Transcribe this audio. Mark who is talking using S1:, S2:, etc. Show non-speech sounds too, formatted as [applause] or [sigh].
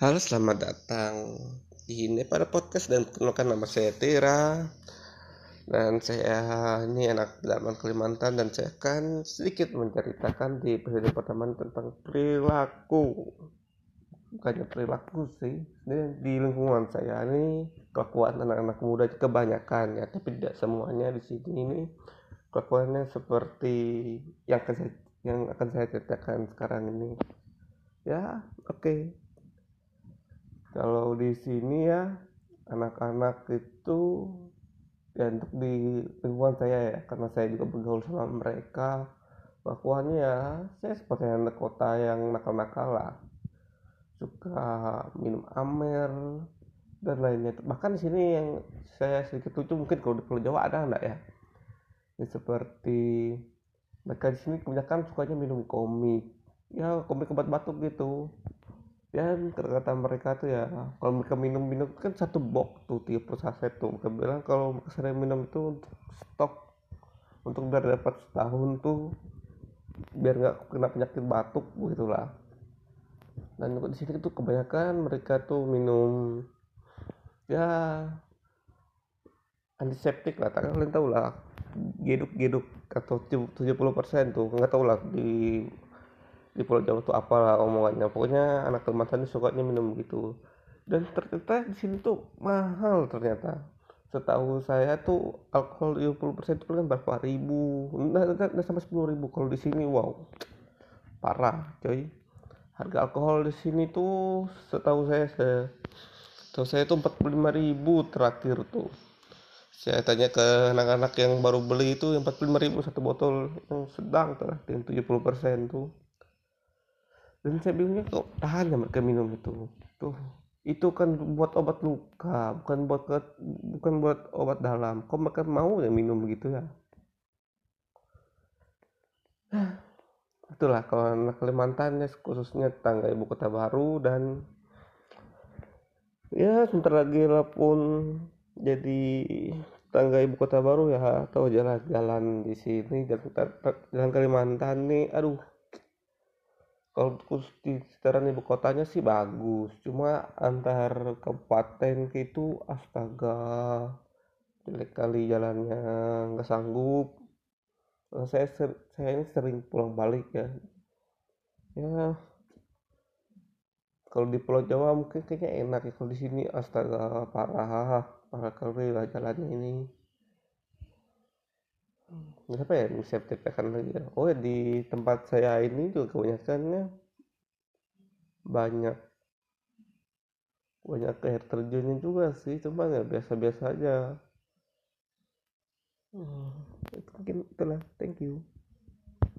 S1: Halo, selamat datang. Ini pada podcast dan perkenalkan nama saya Tira. Dan saya ini anak zaman Kalimantan dan saya akan sedikit menceritakan di episode pertama tentang perilaku. Bukannya perilaku sih ini di lingkungan saya ini kelakuan anak-anak muda kebanyakan ya tapi tidak semuanya di sini ini kelakuannya seperti yang akan saya yang akan saya ceritakan sekarang ini. Ya oke. okay kalau di sini ya anak-anak itu ya untuk di lingkungan saya ya karena saya juga bergaul sama mereka. Kelakuannya ya saya seperti anak kota yang nakal-nakal lah suka minum amer dan lainnya. Bahkan di sini yang saya sedikit lucu mungkin kalau di Pulau Jawa ada enggak ya? Ini seperti mereka di sini kebanyakan sukanya minum komik. Ya komik obat batuk gitu ya kata mereka tuh ya kalau mereka minum minum kan satu box tuh puluh saset tuh. Mereka bilang kalau mereka sering minum itu untuk stok untuk biar dapat setahun tuh biar nggak kena penyakit batuk begitulah. Dan di sini tuh kebanyakan mereka tuh minum ya antiseptik lah. Tak kalian tahu lah geduk geduk atau 70% tuh nggak tahu lah di di Pulau Jawa tuh apalah omongannya. Pokoknya anak Kalimantan sukanya minum gitu. Dan ternyata di sini tuh mahal ternyata. Setahu saya tuh alkohol 20% itu kan berapa? Ribu. Nah, nah, nah sampai 10 ribu. Kalau di sini wow. Parah coy. Harga alkohol di sini tuh setahu saya se setahu saya tuh 45 ribu terakhir tuh. Saya tanya ke anak-anak yang baru beli itu yang 45 ribu satu botol. Yang sedang tuh yang 70% tuh dan saya bingungnya kok tahan ya mereka minum itu. Tuh itu kan buat obat luka bukan buat bukan buat obat dalam. Kok mereka mau ya minum begitu ya? [sighs] Itulah kalau anak Kalimantan ya khususnya tangga ibu kota baru dan ya sebentar lagi lah pun jadi tangga ibu kota baru ya atau jalan-jalan di sini jalan, jalan Kalimantan nih aduh kalau di sekitaran ibu kotanya sih bagus. Cuma antar kabupaten itu astaga jelek kali jalannya nggak sanggup. Nah, saya ser saya ini sering pulang balik ya. Ya kalau di Pulau Jawa mungkin kayaknya enak ya kalau di sini. Astaga parah parah kali lah jalannya ini Kenapa ya bisa tekan lagi ya? Oh ya di tempat saya ini juga kebanyakannya banyak. Banyak air terjunnya juga sih cuma nggak biasa-biasa aja. Hmm, itu mungkin itulah. Thank you